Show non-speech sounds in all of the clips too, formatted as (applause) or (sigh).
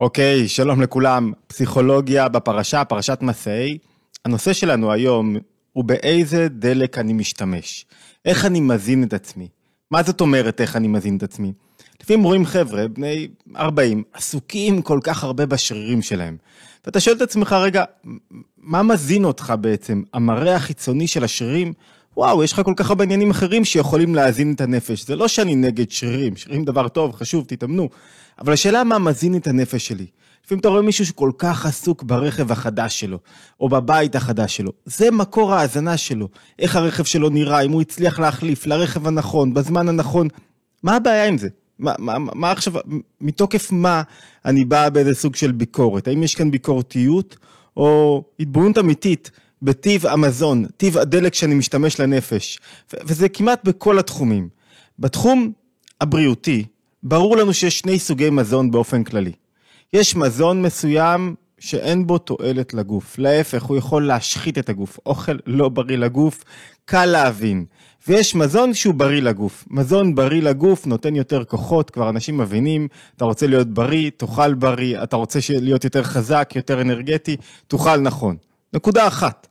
אוקיי, שלום לכולם. פסיכולוגיה בפרשה, פרשת מסעי. הנושא שלנו היום הוא באיזה דלק אני משתמש. איך אני מזין את עצמי. מה זאת אומרת איך אני מזין את עצמי? לפעמים רואים חבר'ה, בני 40, עסוקים כל כך הרבה בשרירים שלהם. ואתה שואל את עצמך, רגע, מה מזין אותך בעצם? המראה החיצוני של השרירים? וואו, יש לך כל כך הרבה עניינים אחרים שיכולים להזין את הנפש. זה לא שאני נגד שרירים, שרירים דבר טוב, חשוב, תתאמנו. אבל השאלה מה מזין את הנפש שלי. לפעמים אתה רואה מישהו שכל כך עסוק ברכב החדש שלו, או בבית החדש שלו. זה מקור ההאזנה שלו. איך הרכב שלו נראה, אם הוא הצליח להחליף לרכב הנכון, בזמן הנכון. מה הבעיה עם זה? מה, מה, מה עכשיו, מתוקף מה אני בא באיזה סוג של ביקורת? האם יש כאן ביקורתיות, או התבוננות אמיתית בטיב המזון, טיב הדלק שאני משתמש לנפש? וזה כמעט בכל התחומים. בתחום הבריאותי, ברור לנו שיש שני סוגי מזון באופן כללי. יש מזון מסוים שאין בו תועלת לגוף. להפך, הוא יכול להשחית את הגוף. אוכל לא בריא לגוף, קל להבין. ויש מזון שהוא בריא לגוף. מזון בריא לגוף נותן יותר כוחות, כבר אנשים מבינים, אתה רוצה להיות בריא, תאכל בריא, אתה רוצה להיות יותר חזק, יותר אנרגטי, תאכל נכון. נקודה אחת.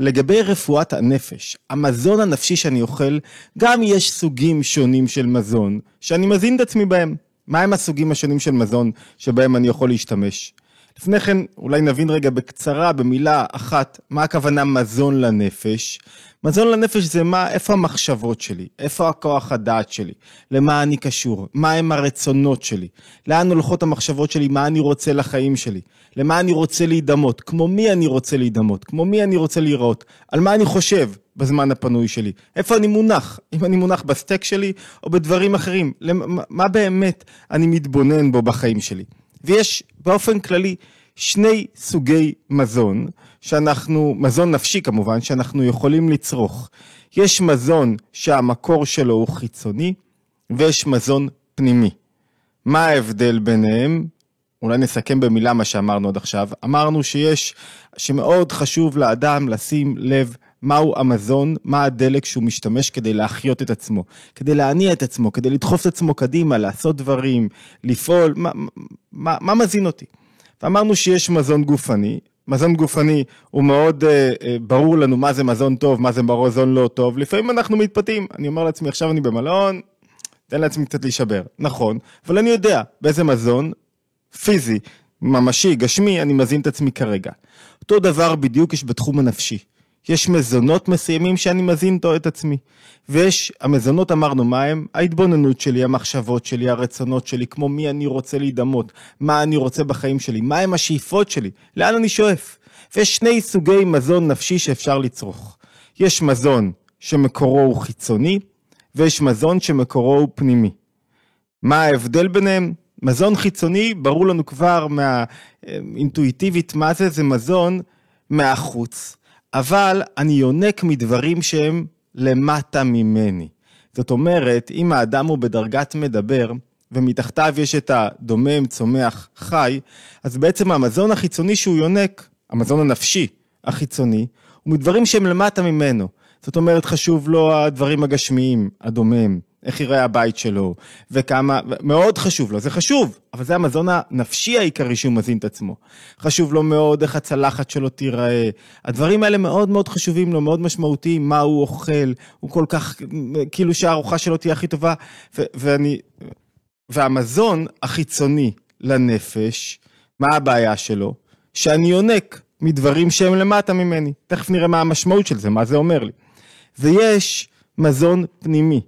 לגבי רפואת הנפש, המזון הנפשי שאני אוכל, גם יש סוגים שונים של מזון שאני מזין את עצמי בהם. מהם הסוגים השונים של מזון שבהם אני יכול להשתמש? לפני כן, אולי נבין רגע בקצרה, במילה אחת, מה הכוונה מזון לנפש. מזון לנפש זה מה, איפה המחשבות שלי, איפה הכוח הדעת שלי, למה אני קשור, מה הם הרצונות שלי, לאן הולכות המחשבות שלי, מה אני רוצה לחיים שלי, למה אני רוצה להידמות, כמו מי אני רוצה להידמות, כמו מי אני רוצה להיראות, על מה אני חושב בזמן הפנוי שלי, איפה אני מונח, אם אני מונח בסטייק שלי או בדברים אחרים, למה, מה באמת אני מתבונן בו בחיים שלי. ויש באופן כללי שני סוגי מזון, שאנחנו, מזון נפשי כמובן, שאנחנו יכולים לצרוך. יש מזון שהמקור שלו הוא חיצוני, ויש מזון פנימי. מה ההבדל ביניהם? אולי נסכם במילה מה שאמרנו עד עכשיו. אמרנו שיש, שמאוד חשוב לאדם לשים לב מהו המזון, מה הדלק שהוא משתמש כדי להחיות את עצמו, כדי להניע את עצמו, כדי לדחוף את עצמו קדימה, לעשות דברים, לפעול, מה, מה, מה מזין אותי? ואמרנו שיש מזון גופני, מזון גופני הוא מאוד אה, אה, ברור לנו מה זה מזון טוב, מה זה מזון לא טוב, לפעמים אנחנו מתפתים, אני אומר לעצמי עכשיו אני במלון, תן לעצמי קצת להישבר, נכון, אבל אני יודע באיזה מזון פיזי, ממשי, גשמי, אני מזין את עצמי כרגע. אותו דבר בדיוק יש בתחום הנפשי. יש מזונות מסוימים שאני מזין את עצמי. ויש, המזונות אמרנו מה הם? ההתבוננות שלי, המחשבות שלי, הרצונות שלי, כמו מי אני רוצה להידמות, מה אני רוצה בחיים שלי, מה הם השאיפות שלי, לאן אני שואף. ויש שני סוגי מזון נפשי שאפשר לצרוך. יש מזון שמקורו הוא חיצוני, ויש מזון שמקורו הוא פנימי. מה ההבדל ביניהם? מזון חיצוני, ברור לנו כבר מהאינטואיטיבית מה זה, זה מזון מהחוץ. אבל אני יונק מדברים שהם למטה ממני. זאת אומרת, אם האדם הוא בדרגת מדבר, ומתחתיו יש את הדומם, צומח, חי, אז בעצם המזון החיצוני שהוא יונק, המזון הנפשי החיצוני, הוא מדברים שהם למטה ממנו. זאת אומרת, חשוב לו הדברים הגשמיים, הדומם, איך יראה הבית שלו, וכמה, מאוד חשוב לו, זה חשוב, אבל זה המזון הנפשי העיקרי שהוא מזין את עצמו. חשוב לו מאוד איך הצלחת שלו תיראה. הדברים האלה מאוד מאוד חשובים לו, מאוד משמעותיים, מה הוא אוכל, הוא כל כך, כאילו שהארוחה שלו תהיה הכי טובה, ו- ואני, והמזון החיצוני לנפש, מה הבעיה שלו? שאני יונק מדברים שהם למטה ממני. תכף נראה מה המשמעות של זה, מה זה אומר לי. ויש מזון פנימי.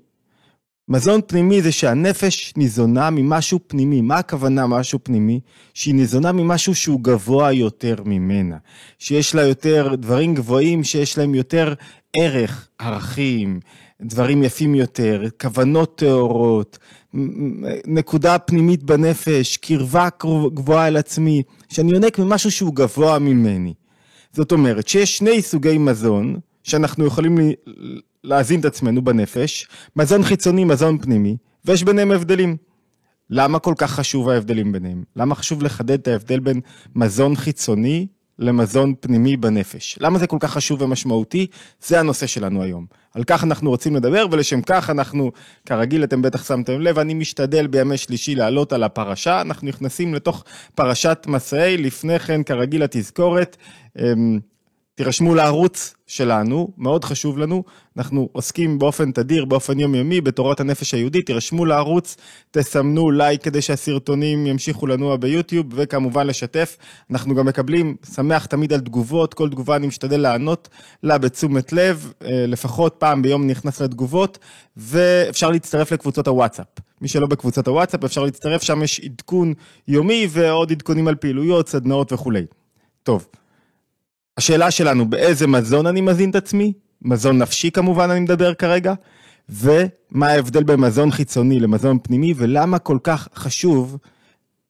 מזון פנימי זה שהנפש ניזונה ממשהו פנימי. מה הכוונה משהו פנימי? שהיא ניזונה ממשהו שהוא גבוה יותר ממנה. שיש לה יותר דברים גבוהים, שיש להם יותר ערך, ערכים, דברים יפים יותר, כוונות טהורות, נקודה פנימית בנפש, קרבה גבוהה אל עצמי, שאני יונק ממשהו שהוא גבוה ממני. זאת אומרת שיש שני סוגי מזון שאנחנו יכולים להזין את עצמנו בנפש, מזון חיצוני, מזון פנימי, ויש ביניהם הבדלים. למה כל כך חשוב ההבדלים ביניהם? למה חשוב לחדד את ההבדל בין מזון חיצוני למזון פנימי בנפש. למה זה כל כך חשוב ומשמעותי? זה הנושא שלנו היום. על כך אנחנו רוצים לדבר, ולשם כך אנחנו, כרגיל, אתם בטח שמתם לב, אני משתדל בימי שלישי לעלות על הפרשה. אנחנו נכנסים לתוך פרשת מסעי, לפני כן, כרגיל, התזכורת. תירשמו לערוץ שלנו, מאוד חשוב לנו, אנחנו עוסקים באופן תדיר, באופן יומיומי, בתורת הנפש היהודית, תירשמו לערוץ, תסמנו לייק כדי שהסרטונים ימשיכו לנוע ביוטיוב, וכמובן לשתף. אנחנו גם מקבלים, שמח תמיד על תגובות, כל תגובה אני משתדל לענות לה בתשומת לב, אה, לפחות פעם ביום נכנס לתגובות, ואפשר להצטרף לקבוצות הוואטסאפ. מי שלא בקבוצות הוואטסאפ, אפשר להצטרף, שם יש עדכון יומי ועוד עדכונים על פעילויות, סדנאות וכולי. טוב. השאלה שלנו, באיזה מזון אני מזין את עצמי? מזון נפשי כמובן אני מדבר כרגע, ומה ההבדל בין מזון חיצוני למזון פנימי, ולמה כל כך חשוב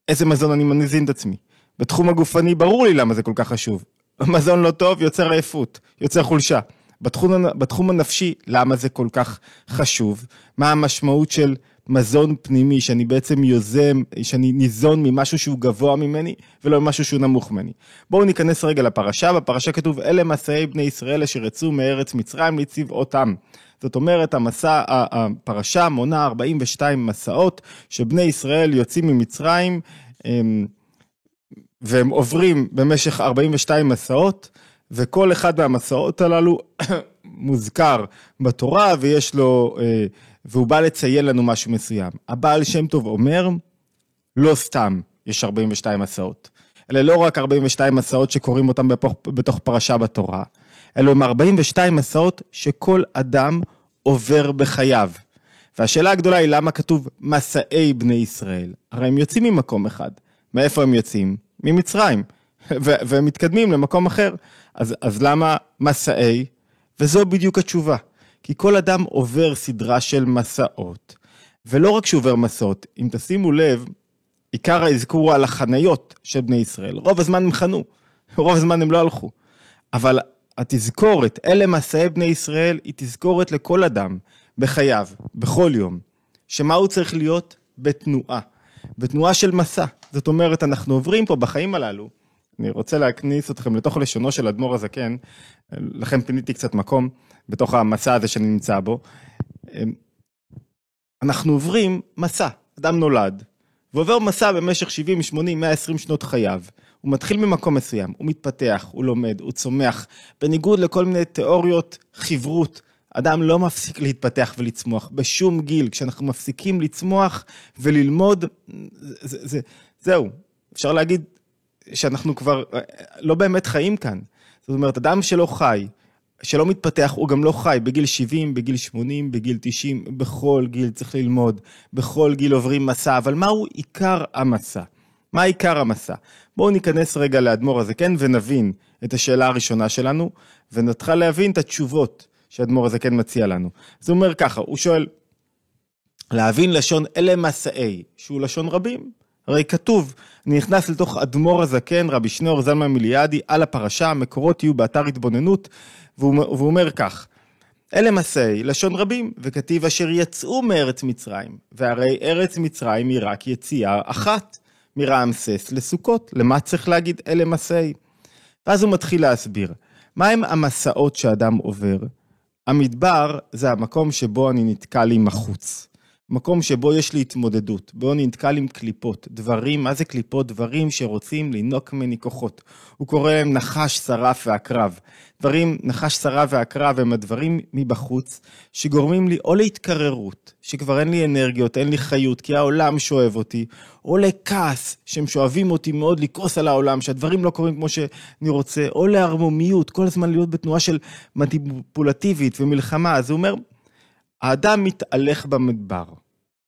איזה מזון אני מזין את עצמי. בתחום הגופני ברור לי למה זה כל כך חשוב. מזון לא טוב יוצר עייפות, יוצר חולשה. בתחום, בתחום הנפשי, למה זה כל כך חשוב? מה המשמעות של מזון פנימי, שאני בעצם יוזם, שאני ניזון ממשהו שהוא גבוה ממני, ולא ממשהו שהוא נמוך ממני. בואו ניכנס רגע לפרשה, בפרשה כתוב, אלה מסעי בני ישראל אשר יצאו מארץ מצרים לצבאותם. זאת אומרת, המסע, הפרשה מונה 42 מסעות, שבני ישראל יוצאים ממצרים, והם עוברים במשך 42 מסעות, וכל אחד מהמסעות הללו (coughs) מוזכר בתורה, ויש לו... והוא בא לציין לנו משהו מסוים. הבעל שם טוב אומר, לא סתם יש 42 מסעות. אלה לא רק 42 מסעות שקוראים אותם בתוך, בתוך פרשה בתורה, אלו הם 42 מסעות שכל אדם עובר בחייו. והשאלה הגדולה היא למה כתוב מסעי בני ישראל? הרי הם יוצאים ממקום אחד. מאיפה הם יוצאים? ממצרים. (laughs) והם מתקדמים למקום אחר. אז, אז למה מסעי? וזו בדיוק התשובה. כי כל אדם עובר סדרה של מסעות, ולא רק שהוא עובר מסעות, אם תשימו לב, עיקר האזכור הוא על החניות של בני ישראל. רוב הזמן הם חנו, רוב הזמן הם לא הלכו. אבל התזכורת, אלה מסעי בני ישראל, היא תזכורת לכל אדם בחייו, בכל יום, שמה הוא צריך להיות? בתנועה. בתנועה של מסע. זאת אומרת, אנחנו עוברים פה בחיים הללו, אני רוצה להכניס אתכם לתוך לשונו של אדמו"ר הזקן, לכן פיניתי קצת מקום בתוך המסע הזה שאני נמצא בו. אנחנו עוברים מסע, אדם נולד, ועובר מסע במשך 70, 80, 120 שנות חייו. הוא מתחיל ממקום מסוים, הוא מתפתח, הוא לומד, הוא צומח, בניגוד לכל מיני תיאוריות חברות. אדם לא מפסיק להתפתח ולצמוח בשום גיל. כשאנחנו מפסיקים לצמוח וללמוד, זה, זה, זהו. אפשר להגיד שאנחנו כבר לא באמת חיים כאן. זאת אומרת, אדם שלא חי, שלא מתפתח, הוא גם לא חי בגיל 70, בגיל 80, בגיל 90, בכל גיל צריך ללמוד, בכל גיל עוברים מסע, אבל מהו עיקר המסע? מה עיקר המסע? בואו ניכנס רגע לאדמו"ר הזה, כן, ונבין את השאלה הראשונה שלנו, ונתחיל להבין את התשובות שאדמו"ר כן מציע לנו. אז הוא אומר ככה, הוא שואל, להבין לשון אלה מסעי, שהוא לשון רבים, הרי כתוב, נכנס לתוך אדמו"ר הזקן, רבי שניאור זלמן מיליאדי, על הפרשה, המקורות יהיו באתר התבוננות, והוא אומר כך, אלה מסעי, לשון רבים, וכתיב אשר יצאו מארץ מצרים, והרי ארץ מצרים היא רק יציאה אחת, מרעמסס לסוכות, למה צריך להגיד אלה מסעי? ואז הוא מתחיל להסביר, מהם המסעות שאדם עובר? המדבר זה המקום שבו אני נתקל עם החוץ. מקום שבו יש לי התמודדות, בו נתקל עם קליפות, דברים, מה זה קליפות? דברים שרוצים לינוק ממני כוחות. הוא קורא להם נחש, שרף ועקרב. דברים, נחש, שרף ועקרב הם הדברים מבחוץ, שגורמים לי או להתקררות, שכבר אין לי אנרגיות, אין לי חיות, כי העולם שואב אותי, או לכעס, שהם שואבים אותי מאוד לכעוס על העולם, שהדברים לא קורים כמו שאני רוצה, או לערמומיות, כל הזמן להיות בתנועה של מניפולטיבית ומלחמה. אז הוא אומר, האדם מתהלך במדבר,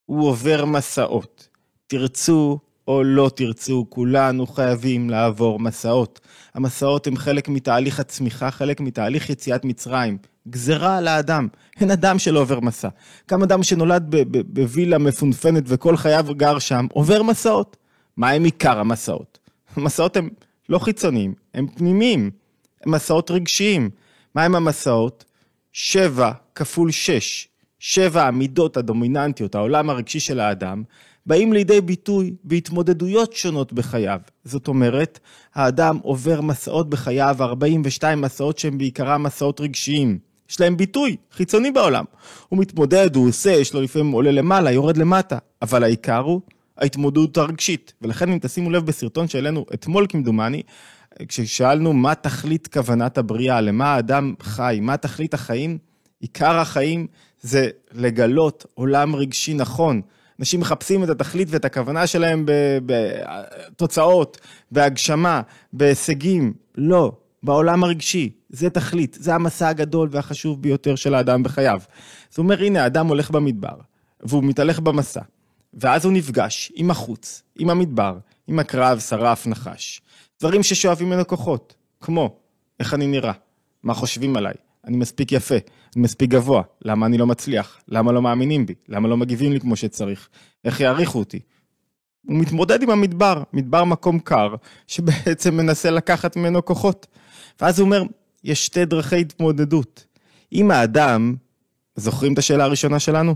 הוא עובר מסעות. תרצו או לא תרצו, כולנו חייבים לעבור מסעות. המסעות הם חלק מתהליך הצמיחה, חלק מתהליך יציאת מצרים. גזרה על האדם, אין אדם שלא עובר מסע. גם אדם שנולד בווילה מפונפנת וכל חייו גר שם, עובר מסעות. מה הם עיקר המסעות? המסעות הם לא חיצוניים, הם פנימיים, הם מסעות רגשיים. מה הם המסעות? שבע כפול שש. שבע המידות הדומיננטיות, העולם הרגשי של האדם, באים לידי ביטוי בהתמודדויות שונות בחייו. זאת אומרת, האדם עובר מסעות בחייו, 42 מסעות שהם בעיקרם מסעות רגשיים. יש להם ביטוי חיצוני בעולם. הוא מתמודד, הוא עושה, יש לו לפעמים עולה למעלה, יורד למטה, אבל העיקר הוא ההתמודדות הרגשית. ולכן אם תשימו לב בסרטון שהעלינו אתמול כמדומני, כששאלנו מה תכלית כוונת הבריאה, למה האדם חי, מה תכלית החיים, עיקר החיים זה לגלות עולם רגשי נכון. אנשים מחפשים את התכלית ואת הכוונה שלהם בתוצאות, בהגשמה, בהישגים. לא, בעולם הרגשי, זה תכלית, זה המסע הגדול והחשוב ביותר של האדם בחייו. זאת אומרת, הנה, האדם הולך במדבר, והוא מתהלך במסע, ואז הוא נפגש עם החוץ, עם המדבר, עם הקרב, שרף, נחש. דברים ששואבים ממנו כוחות, כמו, איך אני נראה, מה חושבים עליי, אני מספיק יפה, אני מספיק גבוה, למה אני לא מצליח, למה לא מאמינים בי, למה לא מגיבים לי כמו שצריך, איך יעריכו אותי. הוא מתמודד עם המדבר, מדבר מקום קר, שבעצם מנסה לקחת ממנו כוחות. ואז הוא אומר, יש שתי דרכי התמודדות. אם האדם, זוכרים את השאלה הראשונה שלנו?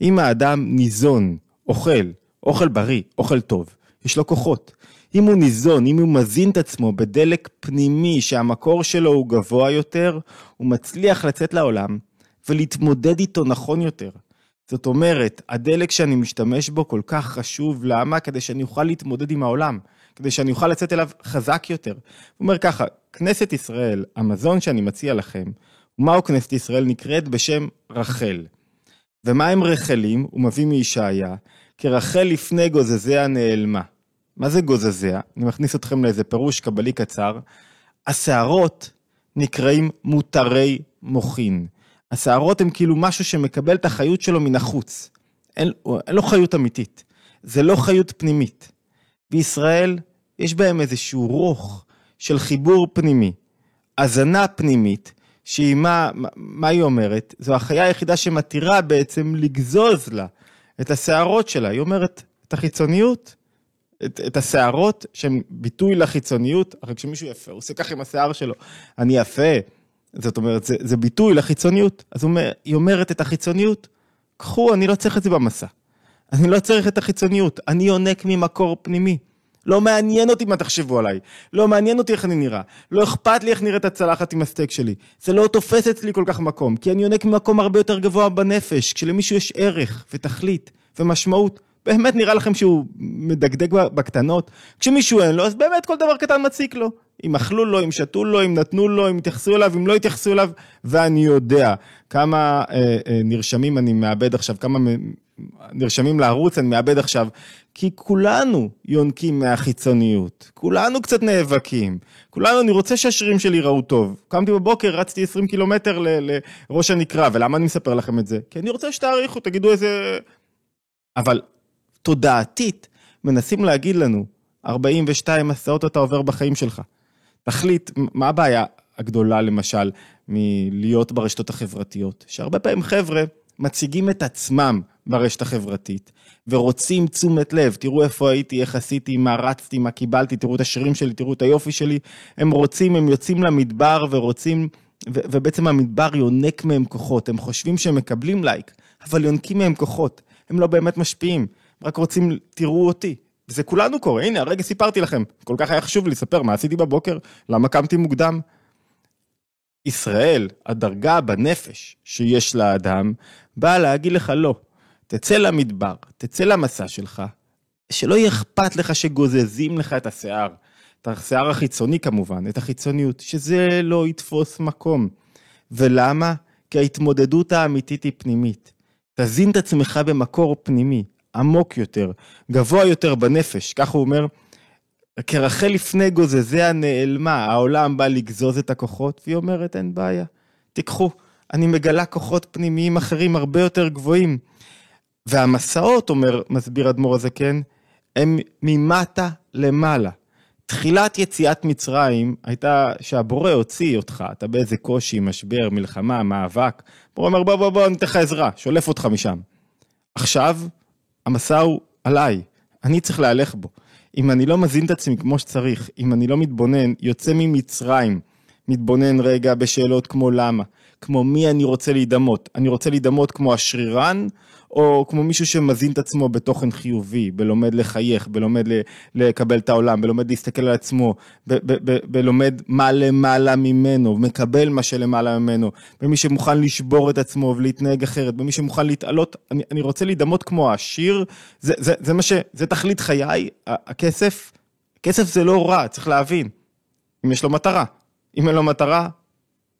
אם האדם ניזון, אוכל, אוכל בריא, אוכל טוב, יש לו כוחות. אם הוא ניזון, אם הוא מזין את עצמו בדלק פנימי שהמקור שלו הוא גבוה יותר, הוא מצליח לצאת לעולם ולהתמודד איתו נכון יותר. זאת אומרת, הדלק שאני משתמש בו כל כך חשוב, למה? כדי שאני אוכל להתמודד עם העולם, כדי שאני אוכל לצאת אליו חזק יותר. הוא אומר ככה, כנסת ישראל, המזון שאני מציע לכם, ומהו כנסת ישראל? נקראת בשם רחל. ומה הם רחלים? הוא מביא מישעיה, כרחל לפני גוזזיה נעלמה. מה זה גוזזיה? אני מכניס אתכם לאיזה פירוש קבלי קצר. השערות נקראים מותרי מוחין. השערות הן כאילו משהו שמקבל את החיות שלו מן החוץ. אין, אין לו חיות אמיתית. זה לא חיות פנימית. בישראל יש בהם איזשהו רוך של חיבור פנימי, הזנה פנימית, שהיא מה, מה היא אומרת? זו החיה היחידה שמתירה בעצם לגזוז לה את השערות שלה. היא אומרת, את החיצוניות, את, את השערות שהן ביטוי לחיצוניות, הרי כשמישהו יפה, הוא עושה ככה עם השיער שלו, אני יפה, זאת אומרת, זה, זה ביטוי לחיצוניות. אז אומר, היא אומרת את החיצוניות, קחו, אני לא צריך את זה במסע. אני לא צריך את החיצוניות, אני יונק ממקור פנימי. לא מעניין אותי מה תחשבו עליי, לא מעניין אותי איך אני נראה, לא אכפת לי איך נראית הצלחת עם הסטייק שלי. זה לא תופס אצלי כל כך מקום, כי אני יונק ממקום הרבה יותר גבוה בנפש, כשלמישהו יש ערך ותכלית ומשמעות. באמת נראה לכם שהוא מדגדג בקטנות? כשמישהו אין לו, אז באמת כל דבר קטן מציק לו. אם אכלו לו, אם שתו לו, אם נתנו לו, אם התייחסו אליו, אם לא התייחסו אליו, ואני יודע כמה אה, אה, נרשמים אני מאבד עכשיו, כמה נרשמים לערוץ אני מאבד עכשיו, כי כולנו יונקים מהחיצוניות, כולנו קצת נאבקים, כולנו, אני רוצה שהשירים שלי ייראו טוב. קמתי בבוקר, רצתי 20 קילומטר לראש הנקרה, ולמה אני מספר לכם את זה? כי אני רוצה שתעריכו, תגידו איזה... אבל תודעתית מנסים להגיד לנו, 42 מסעות אתה עובר בחיים שלך. תחליט, מה הבעיה הגדולה למשל מלהיות ברשתות החברתיות? שהרבה פעמים חבר'ה מציגים את עצמם ברשת החברתית ורוצים תשומת לב, תראו איפה הייתי, איך עשיתי, מה רצתי, מה קיבלתי, תראו את השירים שלי, תראו את היופי שלי. הם רוצים, הם יוצאים למדבר ורוצים, ו- ובעצם המדבר יונק מהם כוחות, הם חושבים שהם מקבלים לייק, אבל יונקים מהם כוחות, הם לא באמת משפיעים. רק רוצים, תראו אותי. וזה כולנו קורה, הנה, הרגע סיפרתי לכם, כל כך היה חשוב לי לספר מה עשיתי בבוקר, למה קמתי מוקדם. ישראל, הדרגה בנפש שיש לאדם, באה להגיד לך לא. תצא למדבר, תצא למסע שלך, שלא יהיה אכפת לך שגוזזים לך את השיער. את השיער החיצוני כמובן, את החיצוניות, שזה לא יתפוס מקום. ולמה? כי ההתמודדות האמיתית היא פנימית. תזין את עצמך במקור פנימי. עמוק יותר, גבוה יותר בנפש, כך הוא אומר, כרחל לפני גוזזיה נעלמה, העולם בא לגזוז את הכוחות, והיא אומרת, אין בעיה, תיקחו, אני מגלה כוחות פנימיים אחרים הרבה יותר גבוהים. והמסעות, אומר, מסביר אדמו"ר הזקן, הם ממטה למעלה. תחילת יציאת מצרים הייתה שהבורא הוציא אותך, אתה באיזה קושי, משבר, מלחמה, מאבק. הבורא אומר, בוא, בוא, בוא, אני אתן לך עזרה, שולף אותך משם. עכשיו, המסע הוא עליי, אני צריך להלך בו. אם אני לא מזין את עצמי כמו שצריך, אם אני לא מתבונן, יוצא ממצרים, מתבונן רגע בשאלות כמו למה, כמו מי אני רוצה להידמות. אני רוצה להידמות כמו השרירן, או כמו מישהו שמזין את עצמו בתוכן חיובי, בלומד לחייך, בלומד לקבל את העולם, בלומד להסתכל על עצמו, בלומד מה למעלה ממנו, מקבל מה שלמעלה ממנו, במי שמוכן לשבור את עצמו ולהתנהג אחרת, במי שמוכן להתעלות, אני, אני רוצה להידמות כמו העשיר, זה, זה, זה מה ש... זה תכלית חיי, הכסף, כסף זה לא רע, צריך להבין, אם יש לו מטרה. אם אין לו מטרה,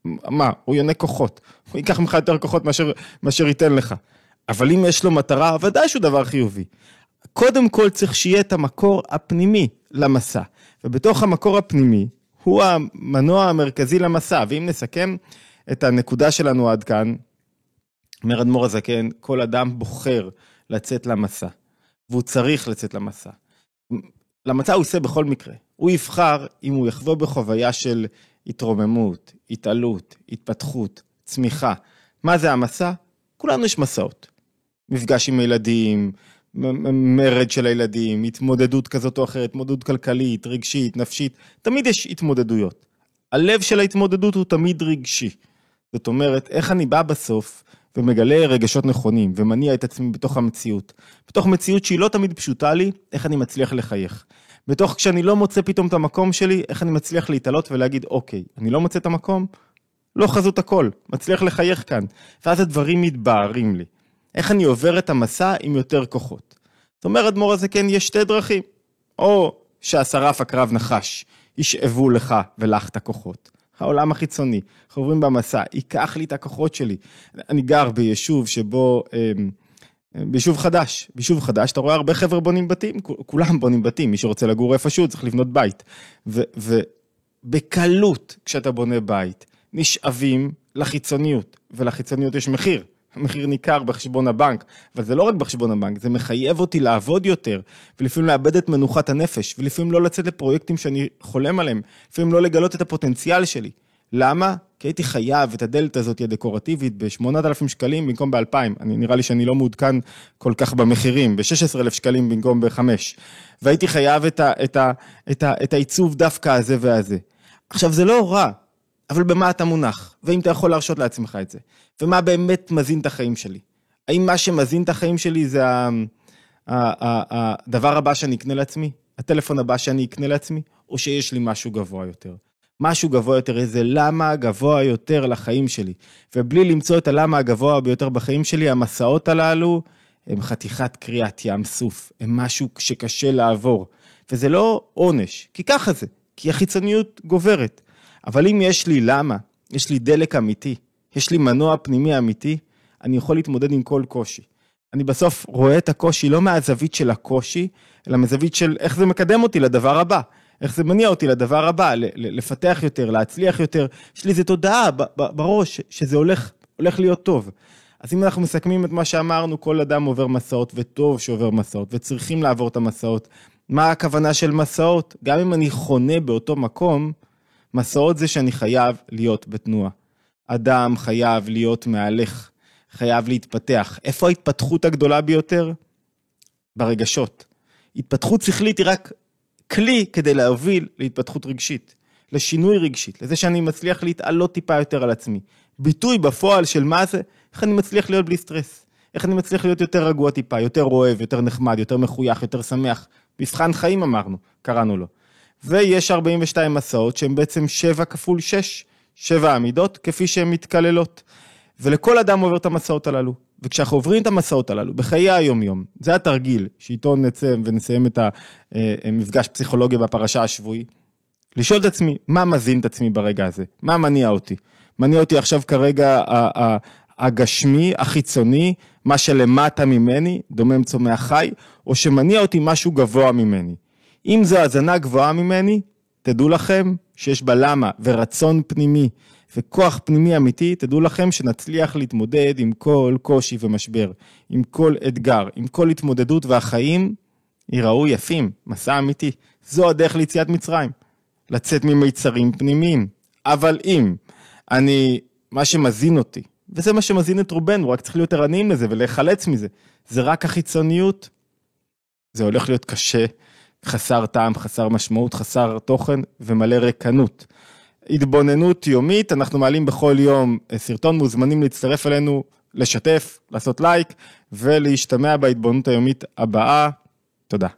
מה, הוא יונק כוחות, הוא ייקח ממך יותר כוחות מאשר, מאשר ייתן לך. אבל אם יש לו מטרה, ודאי שהוא דבר חיובי. קודם כל צריך שיהיה את המקור הפנימי למסע, ובתוך המקור הפנימי הוא המנוע המרכזי למסע, ואם נסכם את הנקודה שלנו עד כאן, אומר אדמו"ר הזקן, כל אדם בוחר לצאת למסע, והוא צריך לצאת למסע. למסע הוא עושה בכל מקרה, הוא יבחר אם הוא יחווה בחוויה של התרוממות, התעלות, התפתחות, צמיחה. מה זה המסע? כולנו יש מסעות. מפגש עם הילדים, מרד של הילדים, התמודדות כזאת או אחרת, התמודדות כלכלית, רגשית, נפשית, תמיד יש התמודדויות. הלב של ההתמודדות הוא תמיד רגשי. זאת אומרת, איך אני בא בסוף ומגלה רגשות נכונים ומניע את עצמי בתוך המציאות. בתוך מציאות שהיא לא תמיד פשוטה לי, איך אני מצליח לחייך. בתוך כשאני לא מוצא פתאום את המקום שלי, איך אני מצליח להתעלות ולהגיד, אוקיי, אני לא מוצא את המקום, לא חזות הכל, מצליח לחייך כאן. ואז הדברים מתבהרים לי. איך אני עובר את המסע עם יותר כוחות. זאת אומרת, מור כן, יש שתי דרכים. או שהשרף הקרב נחש, ישאבו לך ולך את הכוחות. העולם החיצוני, אנחנו עוברים במסע, ייקח לי את הכוחות שלי. אני גר ביישוב שבו, אמ, ביישוב חדש, ביישוב חדש, אתה רואה הרבה חבר'ה בונים בתים, כולם בונים בתים, מי שרוצה לגור איפשהו צריך לבנות בית. ובקלות, כשאתה בונה בית, נשאבים לחיצוניות, ולחיצוניות יש מחיר. מחיר ניכר בחשבון הבנק, אבל זה לא רק בחשבון הבנק, זה מחייב אותי לעבוד יותר, ולפעמים לאבד את מנוחת הנפש, ולפעמים לא לצאת לפרויקטים שאני חולם עליהם, לפעמים לא לגלות את הפוטנציאל שלי. למה? כי הייתי חייב את הדלת הזאת הדקורטיבית ב-8,000 שקלים במקום ב-2,000. אני נראה לי שאני לא מעודכן כל כך במחירים, ב-16,000 שקלים במקום ב-5. והייתי חייב את, ה, את, ה, את, ה, את העיצוב דווקא הזה והזה. עכשיו, זה לא רע, אבל במה אתה מונח? ואם אתה יכול להרשות לעצמך את זה? ומה באמת מזין את החיים שלי? האם מה שמזין את החיים שלי זה הדבר הבא שאני אקנה לעצמי? הטלפון הבא שאני אקנה לעצמי? או שיש לי משהו גבוה יותר? משהו גבוה יותר, איזה למה גבוה יותר לחיים שלי. ובלי למצוא את הלמה הגבוה ביותר בחיים שלי, המסעות הללו הם חתיכת קריאת ים סוף, הם משהו שקשה לעבור. וזה לא עונש, כי ככה זה, כי החיצוניות גוברת. אבל אם יש לי למה, יש לי דלק אמיתי, יש לי מנוע פנימי אמיתי, אני יכול להתמודד עם כל קושי. אני בסוף רואה את הקושי לא מהזווית של הקושי, אלא מהזווית של איך זה מקדם אותי לדבר הבא. איך זה מניע אותי לדבר הבא, לפתח יותר, להצליח יותר. יש לי איזו תודעה בראש שזה הולך, הולך להיות טוב. אז אם אנחנו מסכמים את מה שאמרנו, כל אדם עובר מסעות, וטוב שעובר מסעות, וצריכים לעבור את המסעות. מה הכוונה של מסעות? גם אם אני חונה באותו מקום, מסעות זה שאני חייב להיות בתנועה. אדם חייב להיות מהלך, חייב להתפתח. איפה ההתפתחות הגדולה ביותר? ברגשות. התפתחות שכלית היא רק כלי כדי להוביל להתפתחות רגשית, לשינוי רגשית, לזה שאני מצליח להתעלות טיפה יותר על עצמי. ביטוי בפועל של מה זה, איך אני מצליח להיות בלי סטרס. איך אני מצליח להיות יותר רגוע טיפה, יותר אוהב, יותר נחמד, יותר מחוייך, יותר שמח. מבחן חיים אמרנו, קראנו לו. ויש 42 מסעות שהן בעצם 7 כפול 6, 7 עמידות, כפי שהן מתקללות. ולכל אדם עובר את המסעות הללו. וכשאנחנו עוברים את המסעות הללו בחיי היום-יום, זה התרגיל שאיתו נצא ונסיים את המפגש פסיכולוגיה בפרשה השבועי, לשאול את עצמי, מה מזין את עצמי ברגע הזה? מה מניע אותי? מניע אותי עכשיו כרגע הגשמי, החיצוני, מה שלמטה ממני, דומם צומח חי, או שמניע אותי משהו גבוה ממני. אם זו האזנה גבוהה ממני, תדעו לכם שיש בה למה ורצון פנימי וכוח פנימי אמיתי, תדעו לכם שנצליח להתמודד עם כל קושי ומשבר, עם כל אתגר, עם כל התמודדות והחיים ייראו יפים, מסע אמיתי. זו הדרך ליציאת מצרים, לצאת ממיצרים פנימיים. אבל אם אני, מה שמזין אותי, וזה מה שמזין את רובנו, רק צריך להיות ערניים לזה ולהיחלץ מזה, זה רק החיצוניות, זה הולך להיות קשה חסר טעם, חסר משמעות, חסר תוכן ומלא ריקנות. התבוננות יומית, אנחנו מעלים בכל יום סרטון, מוזמנים להצטרף אלינו, לשתף, לעשות לייק ולהשתמע בהתבוננות היומית הבאה. תודה.